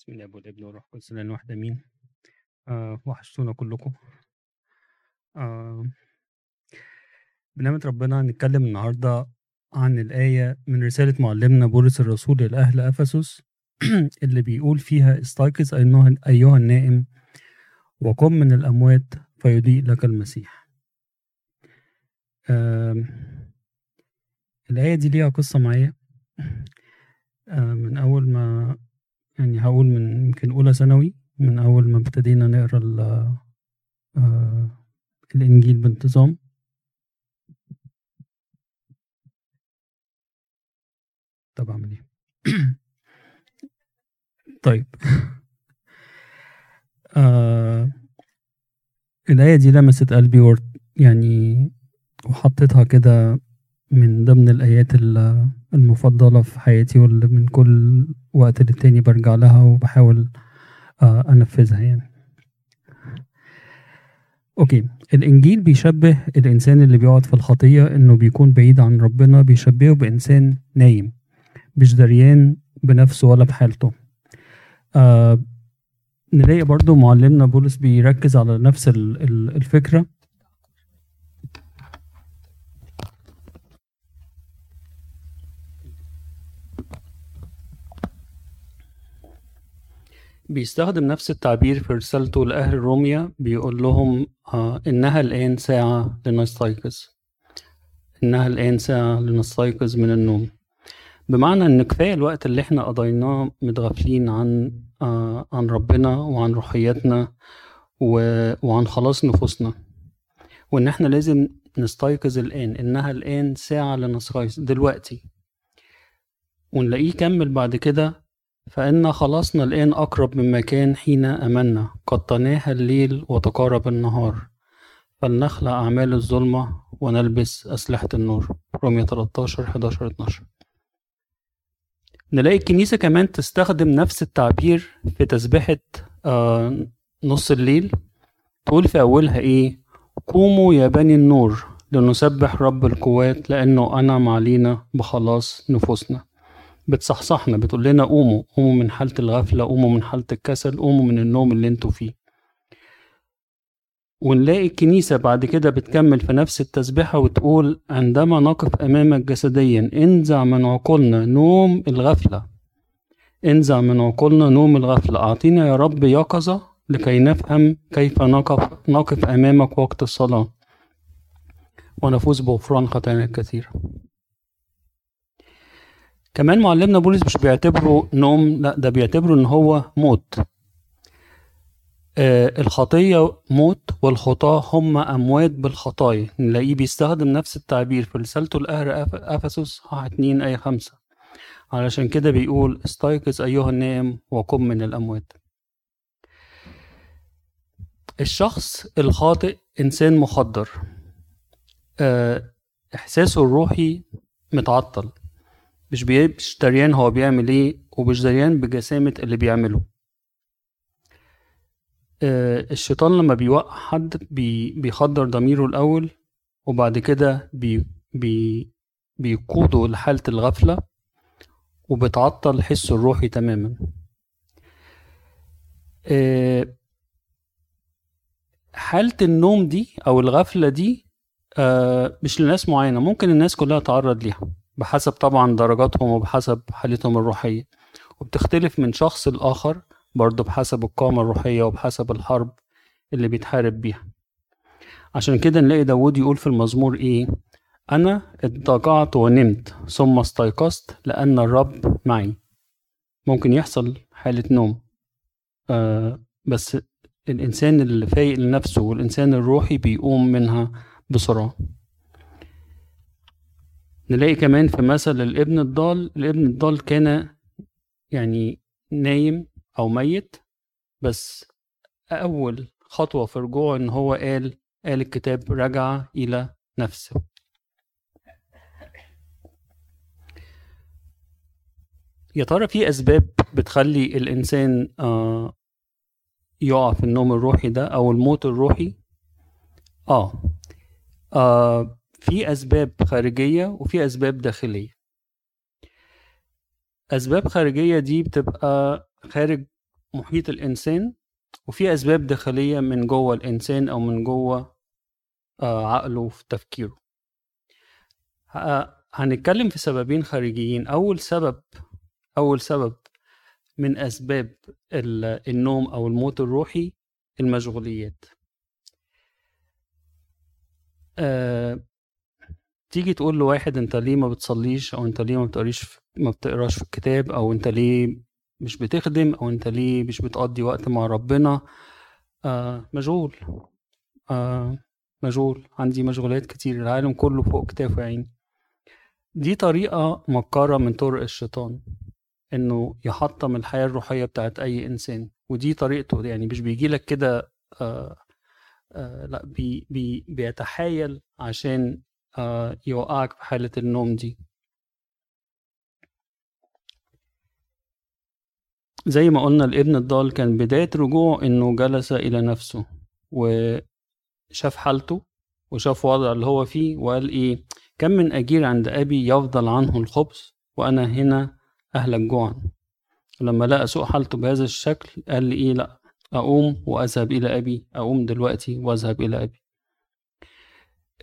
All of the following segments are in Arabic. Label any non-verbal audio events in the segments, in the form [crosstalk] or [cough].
بسم الله والابن والروح القدس الان واحد امين آه وحشتونا كلكم. آه بنعمة ربنا هنتكلم النهاردة عن الآية من رسالة معلمنا بولس الرسول لأهل أفسس [clears throat] اللي بيقول فيها استيقظ أيها أيها النائم وقم من الأموات فيضيء لك المسيح. آه الآية دي ليها قصة معايا. آه من أول ما يعني هقول من يمكن أولى ثانوي من أول ما ابتدينا نقرأ آه الإنجيل بانتظام طب أعمل إيه؟ [coughs] طيب [laughs] آه الآية دي لمست قلبي ورد يعني وحطيتها كده من ضمن الآيات المفضلة في حياتي واللي من كل وقت للتاني برجع لها وبحاول آه أنفذها يعني. أوكي. الإنجيل بيشبه الإنسان اللي بيقعد في الخطية إنه بيكون بعيد عن ربنا بيشبهه بإنسان نايم مش دريان بنفسه ولا بحالته. آه نلاقي برضو معلمنا بولس بيركز على نفس الفكرة. بيستخدم نفس التعبير في رسالته لأهل روميا بيقول لهم آه إنها الآن ساعة لنستيقظ. إنها الآن ساعة لنستيقظ من النوم. بمعنى إن كفاية الوقت اللي إحنا قضيناه متغافلين عن آه عن ربنا وعن روحياتنا وعن خلاص نفوسنا. وإن إحنا لازم نستيقظ الآن إنها الآن ساعة لنستيقظ دلوقتي. ونلاقيه يكمل بعد كده فإن خلاصنا الآن أقرب مما كان حين أمنا. قد تناهى الليل وتقارب النهار. فلنخلع أعمال الظلمة ونلبس أسلحة النور. رومية 13 11 12 نلاقي الكنيسة كمان تستخدم نفس التعبير في تسبيحة آه نص الليل. تقول في أولها إيه؟ قوموا يا بني النور لنسبح رب القوات لأنه أنعم علينا بخلاص نفوسنا. بتصحصحنا بتقول لنا قوموا قوموا من حالة الغفلة قوموا من حالة الكسل قوموا من النوم اللي أنتوا فيه. ونلاقي الكنيسة بعد كده بتكمل في نفس التسبيحة وتقول عندما نقف أمامك جسديا انزع من عقولنا نوم الغفلة. انزع من عقولنا نوم الغفلة. أعطينا يا رب يقظة لكي نفهم كيف نقف, نقف أمامك وقت الصلاة. ونفوز بغفران خطايانا الكثيرة. كمان معلمنا بولس مش بيعتبره نوم لا ده بيعتبره إن هو موت. آه الخطية موت والخطاة هم أموات بالخطايا. نلاقيه بيستخدم نفس التعبير في رسالته لأهل أفسس 2 آية 5 علشان كده بيقول استيقظ أيها النائم وقم من الأموات. الشخص الخاطئ إنسان مخدر آه إحساسه الروحي متعطل. مش مش دريان هو بيعمل إيه ومش دريان بجسامة اللي بيعمله. آه الشيطان لما بيوقع حد بي بيخدر ضميره الأول وبعد كده بي بي بيقوده لحالة الغفلة وبتعطل حسه الروحي تماما. آه حالة النوم دي أو الغفلة دي آه مش لناس معينة ممكن الناس كلها تعرض ليها. بحسب طبعا درجاتهم وبحسب حالتهم الروحية. وبتختلف من شخص لآخر برضه بحسب القامة الروحية وبحسب الحرب اللي بيتحارب بيها. عشان كده نلاقي داود يقول في المزمور إيه؟ أنا اضطجعت ونمت ثم استيقظت لأن الرب معي. ممكن يحصل حالة نوم. آه بس الإنسان اللي فايق لنفسه والإنسان الروحي بيقوم منها بسرعة. نلاقي كمان في مثل الابن الضال الابن الضال كان يعني نايم أو ميت بس أول خطوة في رجوعه إن هو قال قال الكتاب رجع إلى نفسه. يا ترى في أسباب بتخلي الإنسان آه يقع في النوم الروحي ده أو الموت الروحي؟ آه, آه في أسباب خارجية وفي أسباب داخلية. أسباب خارجية دي بتبقى خارج محيط الإنسان وفي أسباب داخلية من جوه الإنسان أو من جوه آه، عقله في تفكيره. هنتكلم في سببين خارجيين. أول سبب أول سبب من أسباب النوم أو الموت الروحي المشغوليات. أه تيجي تقول لواحد انت ليه ما بتصليش أو انت ليه ما بتقريش ما بتقراش في الكتاب أو انت ليه مش بتخدم أو انت ليه مش بتقضي وقت مع ربنا؟ آه مشغول آه مشغول عندي مشغولات كتير. العالم كله فوق كتافه يا عيني. دي طريقة مكرة من طرق الشيطان إنه يحطم الحياة الروحية بتاعت أي إنسان. ودي طريقته. يعني مش بيجيلك كده آه آه لا بي بي بيتحايل عشان يوقعك في حالة النوم دي. زي ما قلنا الابن الضال كان بداية رجوع إنه جلس إلى نفسه وشاف حالته وشاف وضع اللي هو فيه وقال إيه كم من أجير عند أبي يفضل عنه الخبز وأنا هنا أهلك جوعا ولما لقى سوء حالته بهذا الشكل قال لي إيه لأ أقوم وأذهب إلى أبي أقوم دلوقتي وأذهب إلى أبي.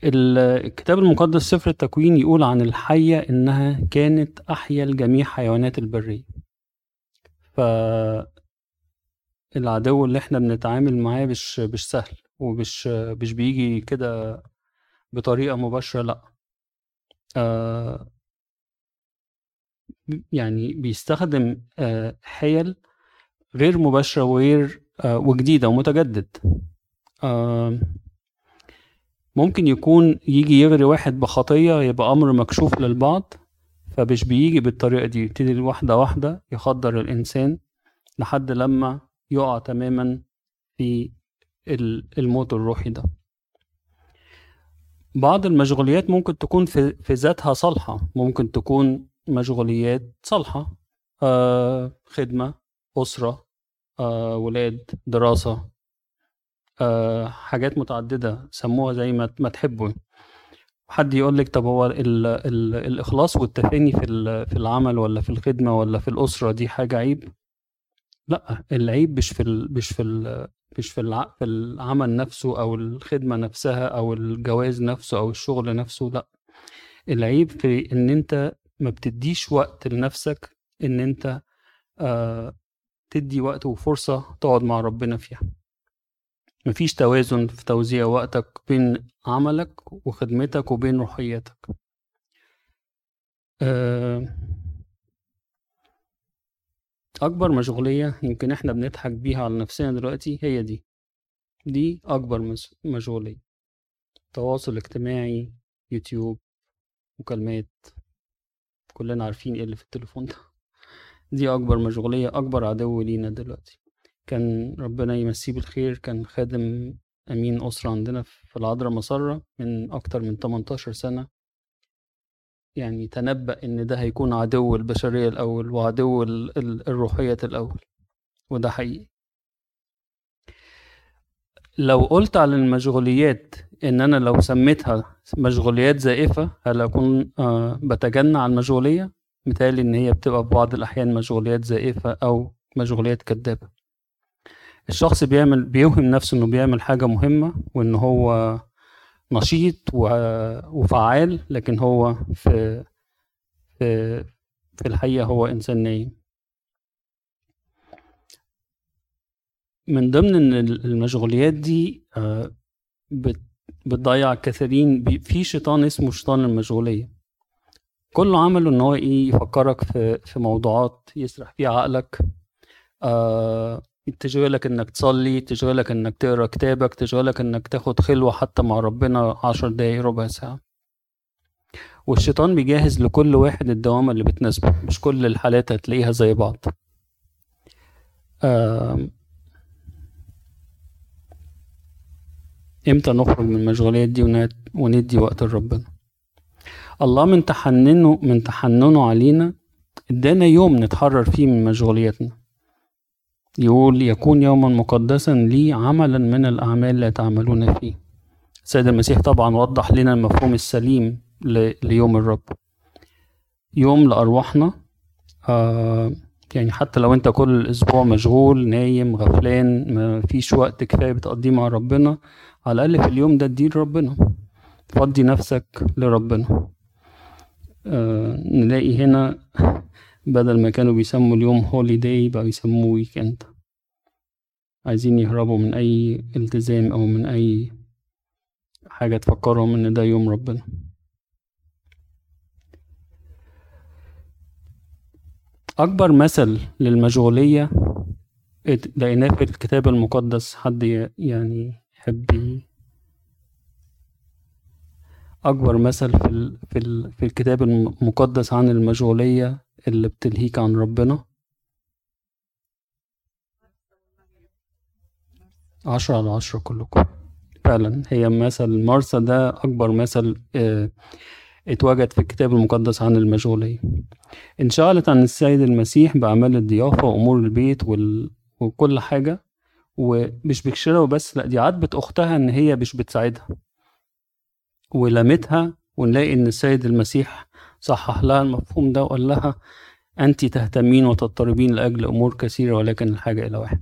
الكتاب المقدس سفر التكوين يقول عن الحية إنها كانت أحيا الجميع حيوانات البرية. ف العدو اللي إحنا بنتعامل معاه مش مش سهل ومش مش بيجي كده بطريقة مباشرة لأ. آه يعني بيستخدم آه حيل غير مباشرة وغير آه وجديدة ومتجدد. آه ممكن يكون يجي يغري واحد بخطية يبقى أمر مكشوف للبعض فمش بيجي بالطريقة دي. يبتدي واحدة واحدة يخدر الإنسان لحد لما يقع تماما في الموت الروحي ده. بعض المشغوليات ممكن تكون في, في ذاتها صالحة. ممكن تكون مشغوليات صالحة آه خدمة أسرة آه ولاد دراسة حاجات متعددة سموها زي ما ما تحبوا حد يقول لك طب هو ال ال الإخلاص والتفاني في في العمل ولا في الخدمة ولا في الأسرة دي حاجة عيب؟ لأ العيب مش في مش في مش في في العمل نفسه أو الخدمة نفسها أو الجواز نفسه أو الشغل نفسه لأ. العيب في إن أنت ما بتديش وقت لنفسك إن أنت آه تدي وقت وفرصة تقعد مع ربنا فيها. مفيش توازن في توزيع وقتك بين عملك وخدمتك وبين روحياتك آه أكبر مشغولية يمكن إحنا بنضحك بيها على نفسنا دلوقتي هي دي. دي أكبر مشغولية. تواصل اجتماعي يوتيوب مكالمات كلنا عارفين إيه اللي في التليفون ده. دي أكبر مشغولية أكبر عدو لينا دلوقتي. كان ربنا يمسيه بالخير كان خادم أمين أسرة عندنا في العذراء مسرة من أكتر من 18 سنة. يعني تنبأ إن ده هيكون عدو البشرية الأول وعدو الروحية الأول وده حقيقي. لو قلت على المشغوليات إن أنا لو سميتها مشغوليات زائفة هل أكون آه بتجنى على المشغولية؟ مثالي إن هي بتبقى في بعض الأحيان مشغوليات زائفة أو مشغوليات كدابة. الشخص بيعمل بيوهم نفسه إنه بيعمل حاجة مهمة وإن هو نشيط وفعال لكن هو في في في الحقيقة هو إنسان نايم. من ضمن إن المشغوليات دي آه، بتضيع كثيرين في شيطان اسمه شيطان المشغولية. كله عمله إن هو إيه يفكرك في في موضوعات يسرح فيها عقلك. آه تشغلك إنك تصلي تشغلك إنك تقرأ كتابك تشغلك إنك تاخد خلوة حتى مع ربنا عشر دقايق ربع ساعة. والشيطان بيجهز لكل واحد الدوامة اللي بتناسبه. مش كل الحالات هتلاقيها زي بعض. إمتى نخرج من المشغوليات دي وندي وقت لربنا؟ الله من تحننه من تحننه علينا إدانا يوم نتحرر فيه من مشغولياتنا. يقول يكون يوما مقدسا لي عملا من الأعمال لا تعملون فيه. السيد المسيح طبعا وضح لنا المفهوم السليم ليوم الرب. يوم لأرواحنا آه يعني حتى لو أنت كل الأسبوع مشغول نايم غفلان ما فيش وقت كفاية بتقضيه مع ربنا على الأقل في اليوم ده اديه لربنا. فضي نفسك لربنا. آه نلاقي هنا بدل ما كانوا بيسموا اليوم هوليداي بقى يسموه ويكند عايزين يهربوا من أي التزام أو من أي حاجة تفكرهم إن ده يوم ربنا. أكبر مثل للمشغولية لقيناه في الكتاب المقدس حد يعني يحب أكبر مثل في في في الكتاب المقدس عن المشغولية اللي بتلهيك عن ربنا. عشرة على عشرة كلكم. فعلا هي مثل مارسا ده أكبر مثل آه اتوجد في الكتاب المقدس عن المشغولية انشغلت عن السيد المسيح بأعمال الضيافة وأمور البيت وال... وكل حاجة ومش بكشرة وبس لأ دي عاتبت أختها إن هي مش بتساعدها. ولمتها ونلاقي إن السيد المسيح صحح لها المفهوم ده وقال لها أنت تهتمين وتضطربين لأجل أمور كثيرة ولكن الحاجة إلى واحد.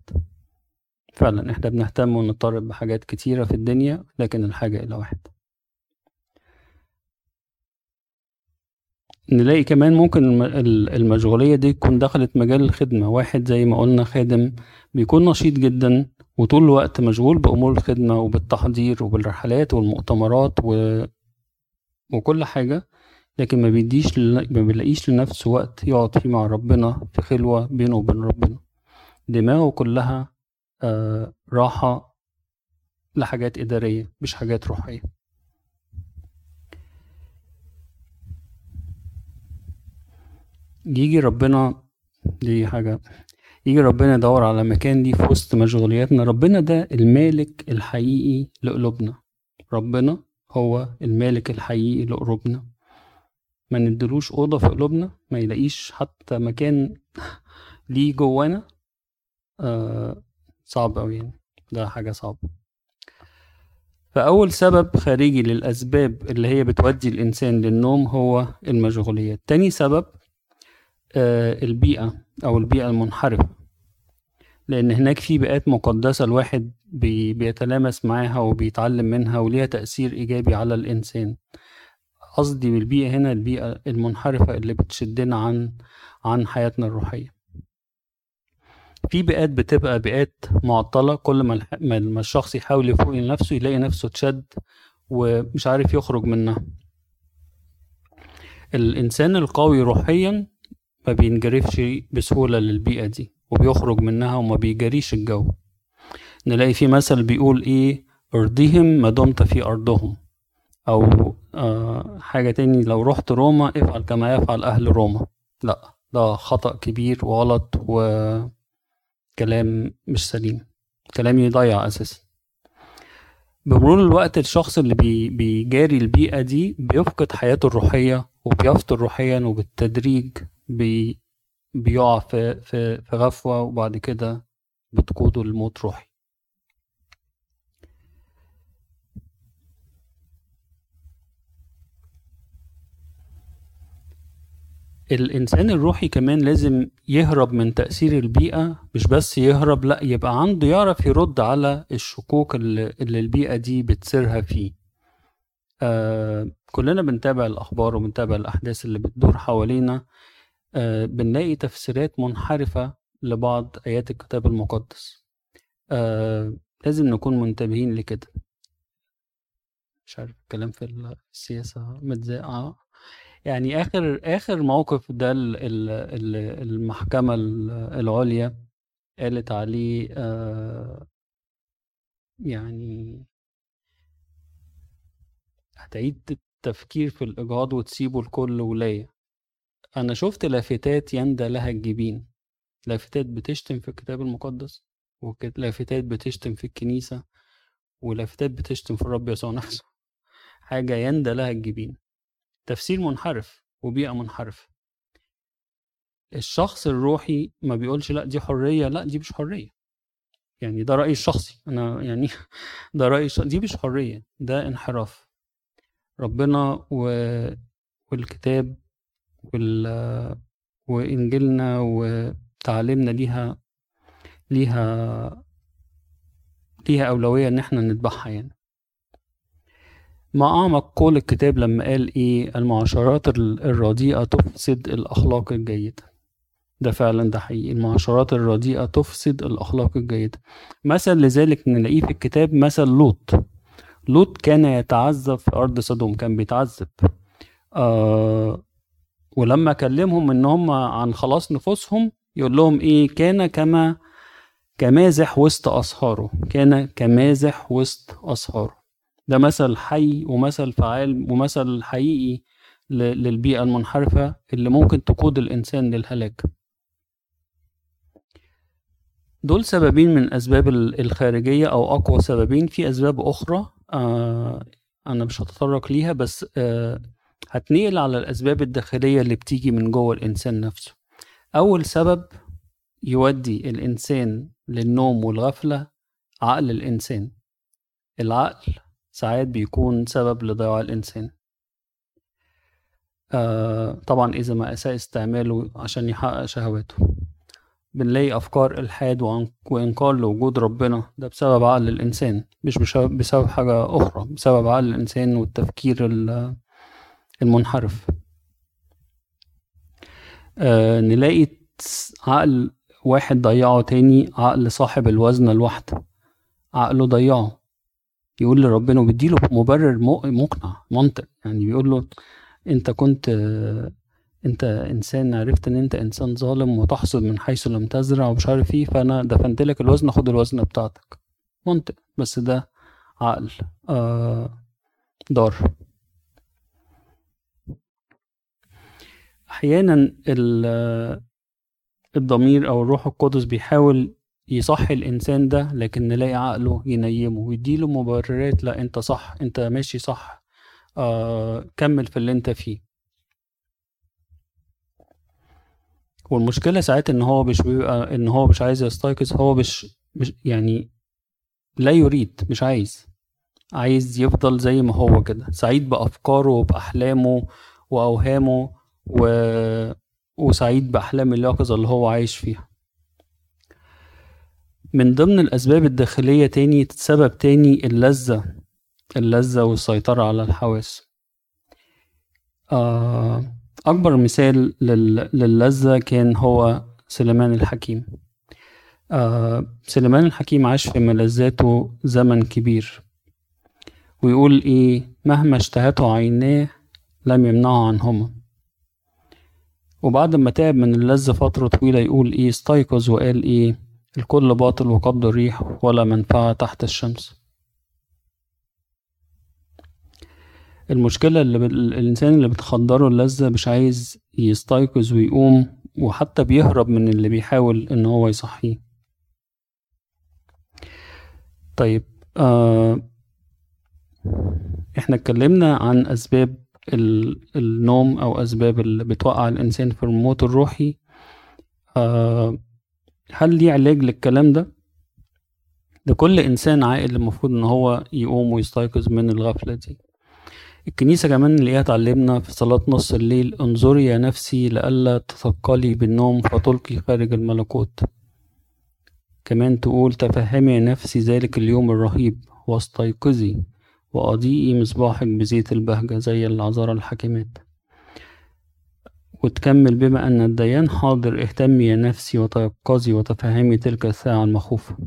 فعلا إحنا بنهتم ونضطرب بحاجات كتيرة في الدنيا لكن الحاجة إلى واحد. نلاقي كمان ممكن المشغولية دي تكون دخلت مجال الخدمة. واحد زي ما قلنا خادم بيكون نشيط جدا وطول الوقت مشغول بأمور الخدمة وبالتحضير وبالرحلات والمؤتمرات و... وكل حاجة لكن ما بيديش ل... ما بيلاقيش لنفسه وقت يقعد فيه مع ربنا في خلوة بينه وبين ربنا. دماغه كلها آه راحة لحاجات إدارية مش حاجات روحية. يجي ربنا دي حاجة يجي ربنا يدور على مكان دي في وسط مشغولياتنا. ربنا ده المالك الحقيقي لقلوبنا. ربنا هو المالك الحقيقي لقلوبنا. ما ندلوش أوضة في قلوبنا ما يلاقيش حتى مكان [laughs] ليه جوانا آه صعب أوي يعني. ده حاجة صعبة. فأول سبب خارجي للأسباب اللي هي بتودي الإنسان للنوم هو المشغوليات. تاني سبب البيئة أو البيئة المنحرفة. لأن هناك في بيئات مقدسة الواحد بي بيتلامس معاها وبيتعلم منها وليها تأثير إيجابي على الإنسان. قصدي بالبيئة هنا البيئة المنحرفة اللي بتشدنا عن عن حياتنا الروحية. في بيئات بتبقى بيئات معطلة كل ما الشخص يحاول يفوق لنفسه يلاقي نفسه اتشد ومش عارف يخرج منها. الإنسان القوي روحيا ما بينجرفش بسهولة للبيئة دي وبيخرج منها وما بيجريش الجو. نلاقي في مثل بيقول إيه ارضيهم ما دمت في أرضهم أو حاجة تاني لو رحت روما افعل كما يفعل أهل روما. لا ده خطأ كبير وغلط وكلام مش سليم. كلام يضيع أساسا بمرور الوقت الشخص اللي بي بيجاري البيئة دي بيفقد حياته الروحية وبيفطر روحيا وبالتدريج بي بيقع في في في غفوة وبعد كده بتقوده للموت روحي. الإنسان الروحي كمان لازم يهرب من تأثير البيئة مش بس يهرب لأ يبقى عنده يعرف يرد على الشكوك اللي, البيئة دي بتسيرها فيه. آه كلنا بنتابع الأخبار وبنتابع الأحداث اللي بتدور حوالينا. آه بنلاقي تفسيرات منحرفة لبعض آيات الكتاب المقدس. آه لازم نكون منتبهين لكده. مش عارف الكلام في السياسة متزاقة يعني آخر آخر موقف ده ال- ال- ال- المحكمة ال- العليا قالت عليه آه يعني هتعيد التفكير في الإجهاض وتسيبه لكل ولاية. أنا شفت لافتات يندى لها الجبين. لافتات بتشتم في الكتاب المقدس ولافتات بتشتم في الكنيسة ولافتات بتشتم في الرب يسوع نفسه. حاجة يندى لها الجبين. تفسير منحرف وبيئة منحرفة. الشخص الروحي ما بيقولش لا دي حرية لا دي مش حرية. يعني ده رأيي الشخصي. أنا يعني [laughs] ده رأيي الشخصي دي مش حرية ده انحراف. ربنا و... والكتاب وال... وإنجيلنا تعاليمنا ليها ليها ليها أولوية إن إحنا نتبعها يعني. ما أعمق قول الكتاب لما قال إيه؟ المعاشرات الرديئة تفسد الأخلاق الجيدة. ده فعلا ده حقيقي. المعاشرات الرديئة تفسد الأخلاق الجيدة. مثل لذلك نلاقيه في الكتاب مثل لوط. لوط كان يتعذب في أرض سدوم كان بيتعذب. آه ولما كلمهم إن هم عن خلاص نفوسهم يقول لهم إيه؟ كان كما كمازح وسط أصهاره كان كمازح وسط أصهاره ده مثل حي ومثل فعال ومثل حقيقي للبيئة المنحرفة اللي ممكن تقود الإنسان للهلاك. دول سببين من أسباب الخارجية أو أقوى سببين. في أسباب أخرى آه أنا مش هتطرق ليها بس آه هتنقل على الأسباب الداخلية اللي بتيجي من جوه الإنسان نفسه. أول سبب يودي الإنسان للنوم والغفلة عقل الإنسان. العقل ساعات بيكون سبب لضياع الإنسان. آه طبعا إذا ما أساء استعماله عشان يحقق شهواته. بنلاقي أفكار إلحاد وإنكار لوجود ربنا. ده بسبب عقل الإنسان مش بسبب حاجة أخرى بسبب عقل الإنسان والتفكير المنحرف. آه نلاقي عقل واحد ضيعه تاني عقل صاحب الوزن الواحدة عقله ضيعه. يقول لربنا وبيديله مبرر مقنع منطق. يعني بيقول له أنت كنت أنت إنسان عرفت إن أنت إنسان ظالم وتحصد من حيث لم تزرع ومش عارف إيه فأنا دفنت لك الوزن خد الوزن بتاعتك. منطق. بس ده عقل آه دار. أحيانا الضمير أو الروح القدس بيحاول يصحي الإنسان ده لكن نلاقي عقله ينيمه ويديله مبررات لا أنت صح أنت ماشي صح. آه كمل في اللي أنت فيه. والمشكلة ساعات إن هو مش بيبقى إن هو مش عايز يستيقظ هو مش, مش يعني لا يريد مش عايز. عايز يفضل زي ما هو كده سعيد بأفكاره وبأحلامه وأوهامه و... وسعيد بأحلام اليقظه اللي هو عايش فيها. من ضمن الأسباب الداخلية تاني سبب تاني اللذة اللذة والسيطرة على الحواس. آه، أكبر مثال للذة كان هو سليمان الحكيم. آه، سليمان الحكيم عاش في ملذاته زمن كبير. ويقول إيه مهما اشتهته عيناه لم يمنعه عنهما. وبعد ما تعب من اللذة فترة طويلة يقول إيه استيقظ وقال إيه الكل باطل وقبض الريح ولا منفعة تحت الشمس. المشكلة اللي ب... الإنسان اللي بتخدره اللذة مش عايز يستيقظ ويقوم وحتى بيهرب من اللي بيحاول إن هو يصحيه. طيب آه إحنا اتكلمنا عن أسباب النوم أو أسباب اللي بتوقع الإنسان في الموت الروحي. آه هل ليه علاج للكلام ده؟ لكل إنسان عاقل المفروض إن هو يقوم ويستيقظ من الغفلة دي. الكنيسة كمان اللي تعلمنا في صلاة نص الليل انظري يا نفسي لئلا تثقلي بالنوم فتلقي خارج الملكوت. كمان تقول تفهمي يا نفسي ذلك اليوم الرهيب واستيقظي وأضيئي مصباحك بزيت البهجة زي العذارى الحكيمات. وتكمل بما أن الديان حاضر اهتمي يا نفسي وتيقظي وتفهمي تلك الساعة المخوفة.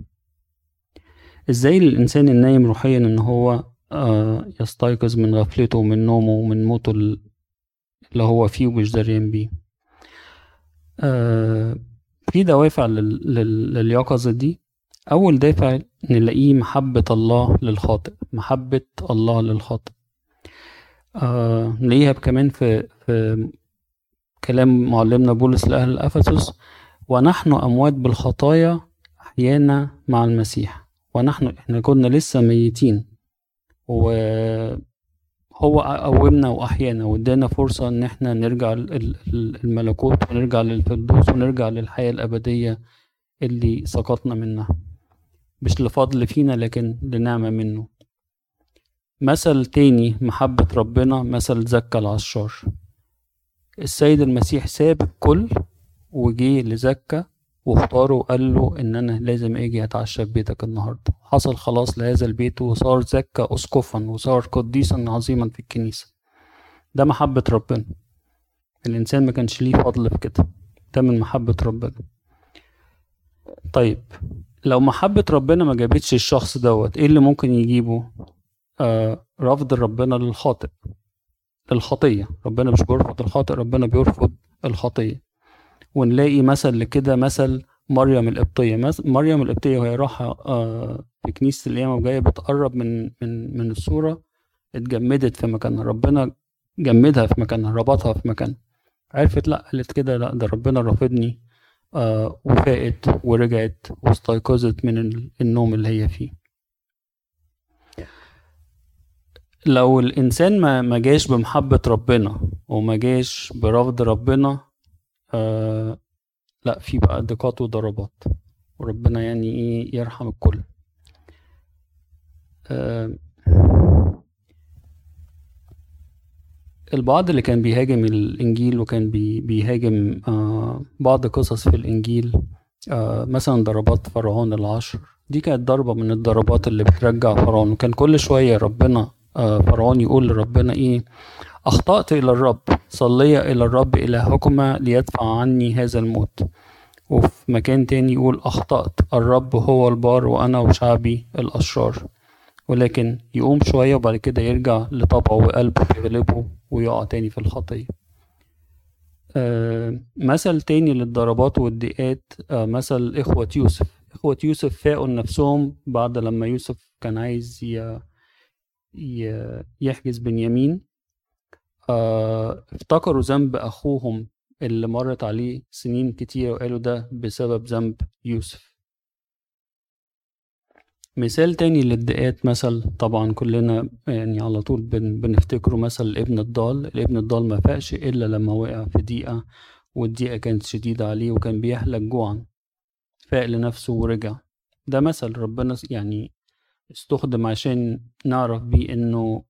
إزاي الإنسان النايم روحيا إن هو آه يستيقظ من غفلته ومن نومه ومن موته اللي هو فيه ومش دريان بيه؟ آه في دوافع لليقظة دي. أول دافع نلاقيه محبة الله للخاطئ محبة الله للخاطئ. آه نلاقيها كمان في في كلام معلمنا بولس لأهل أفسس ونحن أموات بالخطايا أحيانا مع المسيح ونحن إحنا كنا لسه ميتين وهو قومنا وأحيانا وإدانا فرصة إن إحنا نرجع الملكوت ونرجع للفردوس ونرجع للحياة الأبدية اللي سقطنا منها. مش لفضل فينا لكن لنعمة منه. مثل تاني محبة ربنا مثل زكى العشار. السيد المسيح ساب الكل وجي لزكا واختاره وقال له إن أنا لازم أجي أتعشى في بيتك النهارده. حصل خلاص لهذا البيت وصار زكا اسقفا وصار قديسا عظيما في الكنيسة. ده محبة ربنا. الإنسان ما كانش ليه فضل في كده. ده من محبة ربنا. طيب لو محبة ربنا ما جابتش الشخص دوت إيه اللي ممكن يجيبه؟ آه رفض ربنا للخاطئ. للخطيه ربنا مش بيرفض الخاطئ ربنا بيرفض الخطية. ونلاقي مثل لكده مثل مريم القبطية. مريم القبطية وهي رايحة آه في كنيسه القيامة وجاية بتقرب من من من الصورة اتجمدت في مكانها. ربنا جمدها في مكانها ربطها في مكانها. عرفت لأ قالت كده لأ ده ربنا رافضني آه وفاقت ورجعت واستيقظت من النوم اللي هي فيه. لو الإنسان ما ما جاش بمحبة ربنا وما جاش برفض ربنا آه لا في بقى ضيقات وضربات. وربنا يعني إيه يرحم الكل. آه البعض اللي كان بيهاجم الإنجيل وكان بي بيهاجم آه بعض قصص في الإنجيل آه مثلا ضربات فرعون العشر. دي كانت ضربة من الضربات اللي بترجع فرعون وكان كل شوية ربنا فرعون يقول لربنا إيه؟ أخطأت إلى الرب صلي إلى الرب إلهكما ليدفع عني هذا الموت. وفي مكان تاني يقول أخطأت الرب هو البار وأنا وشعبي الأشرار. ولكن يقوم شوية وبعد كده يرجع لطبعه وقلبه يغلبه ويقع تاني في الخطية. آه مثل تاني للضربات والضيقات آه مثل إخوة يوسف. إخوة يوسف فاقوا نفسهم بعد لما يوسف كان عايز. يحجز بنيامين. آه افتكروا ذنب أخوهم اللي مرت عليه سنين كتير وقالوا ده بسبب ذنب يوسف. مثال تاني للدقات مثل طبعا كلنا يعني على طول بن بنفتكره مثل الابن الضال. الابن الضال ما فاقش إلا لما وقع في ضيقة والضيقة كانت شديدة عليه وكان بيهلك جوعا فاق لنفسه ورجع. ده مثل ربنا يعني استخدم عشان نعرف بيه إنه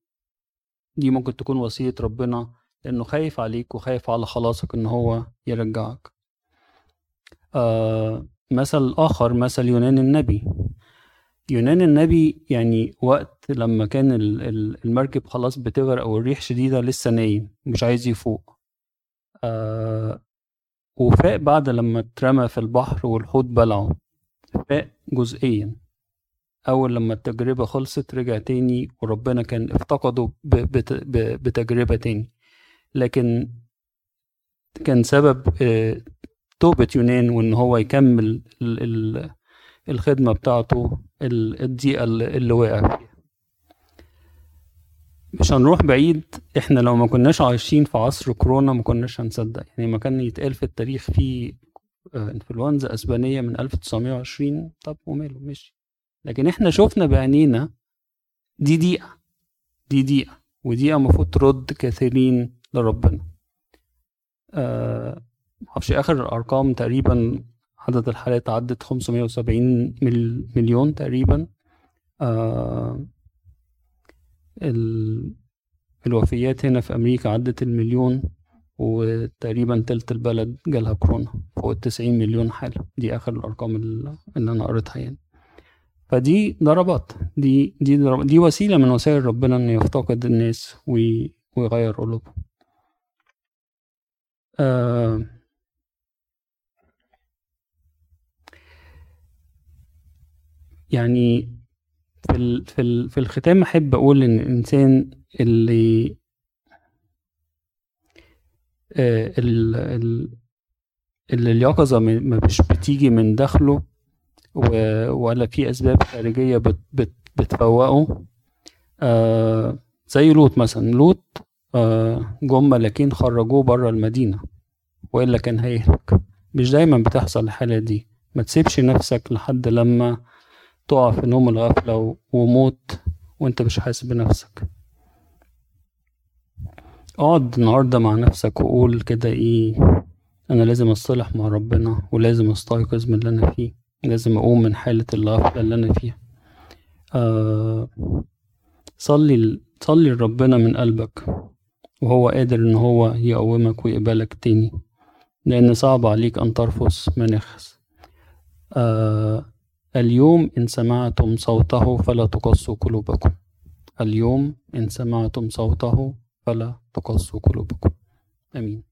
دي ممكن تكون وصية ربنا لأنه خايف عليك وخايف على خلاصك إن هو يرجعك. آه مثل آخر مثل يونان النبي. يونان النبي يعني وقت لما كان المركب خلاص بتغرق والريح شديدة لسه نايم مش عايز يفوق. آه وفاق بعد لما اترمى في البحر والحوت بلعه فاق جزئيا. أول لما التجربة خلصت رجع تاني وربنا كان افتقده بتجربة تاني. لكن كان سبب توبة يونان وإن هو يكمل الخدمة بتاعته الضيقة اللي وقع فيها. مش هنروح بعيد إحنا لو ما كناش عايشين في عصر كورونا ما كناش هنصدق. يعني ما كان يتقال في التاريخ في إنفلونزا أسبانية من 1920 طب وماله؟ ماشي. لكن إحنا شفنا بعينينا دي دقيقة دي دقيقة ودقيقة المفروض ترد كثيرين لربنا. أه معرفش آخر الأرقام تقريبا عدد الحالات عدت 570 مليون تقريبا. أه الوفيات هنا في أمريكا عدت المليون وتقريبا تلت البلد جالها كورونا فوق التسعين مليون حالة. دي آخر الأرقام اللي أنا قريتها يعني. فدي ضربات. دي دي ضربات دي وسيلة من وسائل ربنا إنه يفتقد الناس ويغير قلوبهم. آه يعني في ال في ال في الختام أحب أقول إن الإنسان اللي آه ال ال اللي اليقظة مش بتيجي من داخله ولا في أسباب خارجية بت بت بتفوقه. آه زي لوط مثلا. لوط آه جم ملاكين خرجوه بره المدينة. وإلا كان هيهلك. مش دايما بتحصل الحالة دي. ما تسيبش نفسك لحد لما تقع في نوم الغفلة وموت وأنت مش حاسس بنفسك. اقعد النهارده مع نفسك وقول كده إيه أنا لازم أصطلح مع ربنا ولازم أستيقظ من اللي أنا فيه. لازم أقوم من حالة الغفلة اللي أنا فيها. آه صلي صلي لربنا من قلبك وهو قادر إن هو يقومك ويقبلك تاني لأن صعب عليك أن ترفض مناخس. آه اليوم إن سمعتم صوته فلا تقصوا قلوبكم. اليوم إن سمعتم صوته فلا تقصوا قلوبكم. آمين.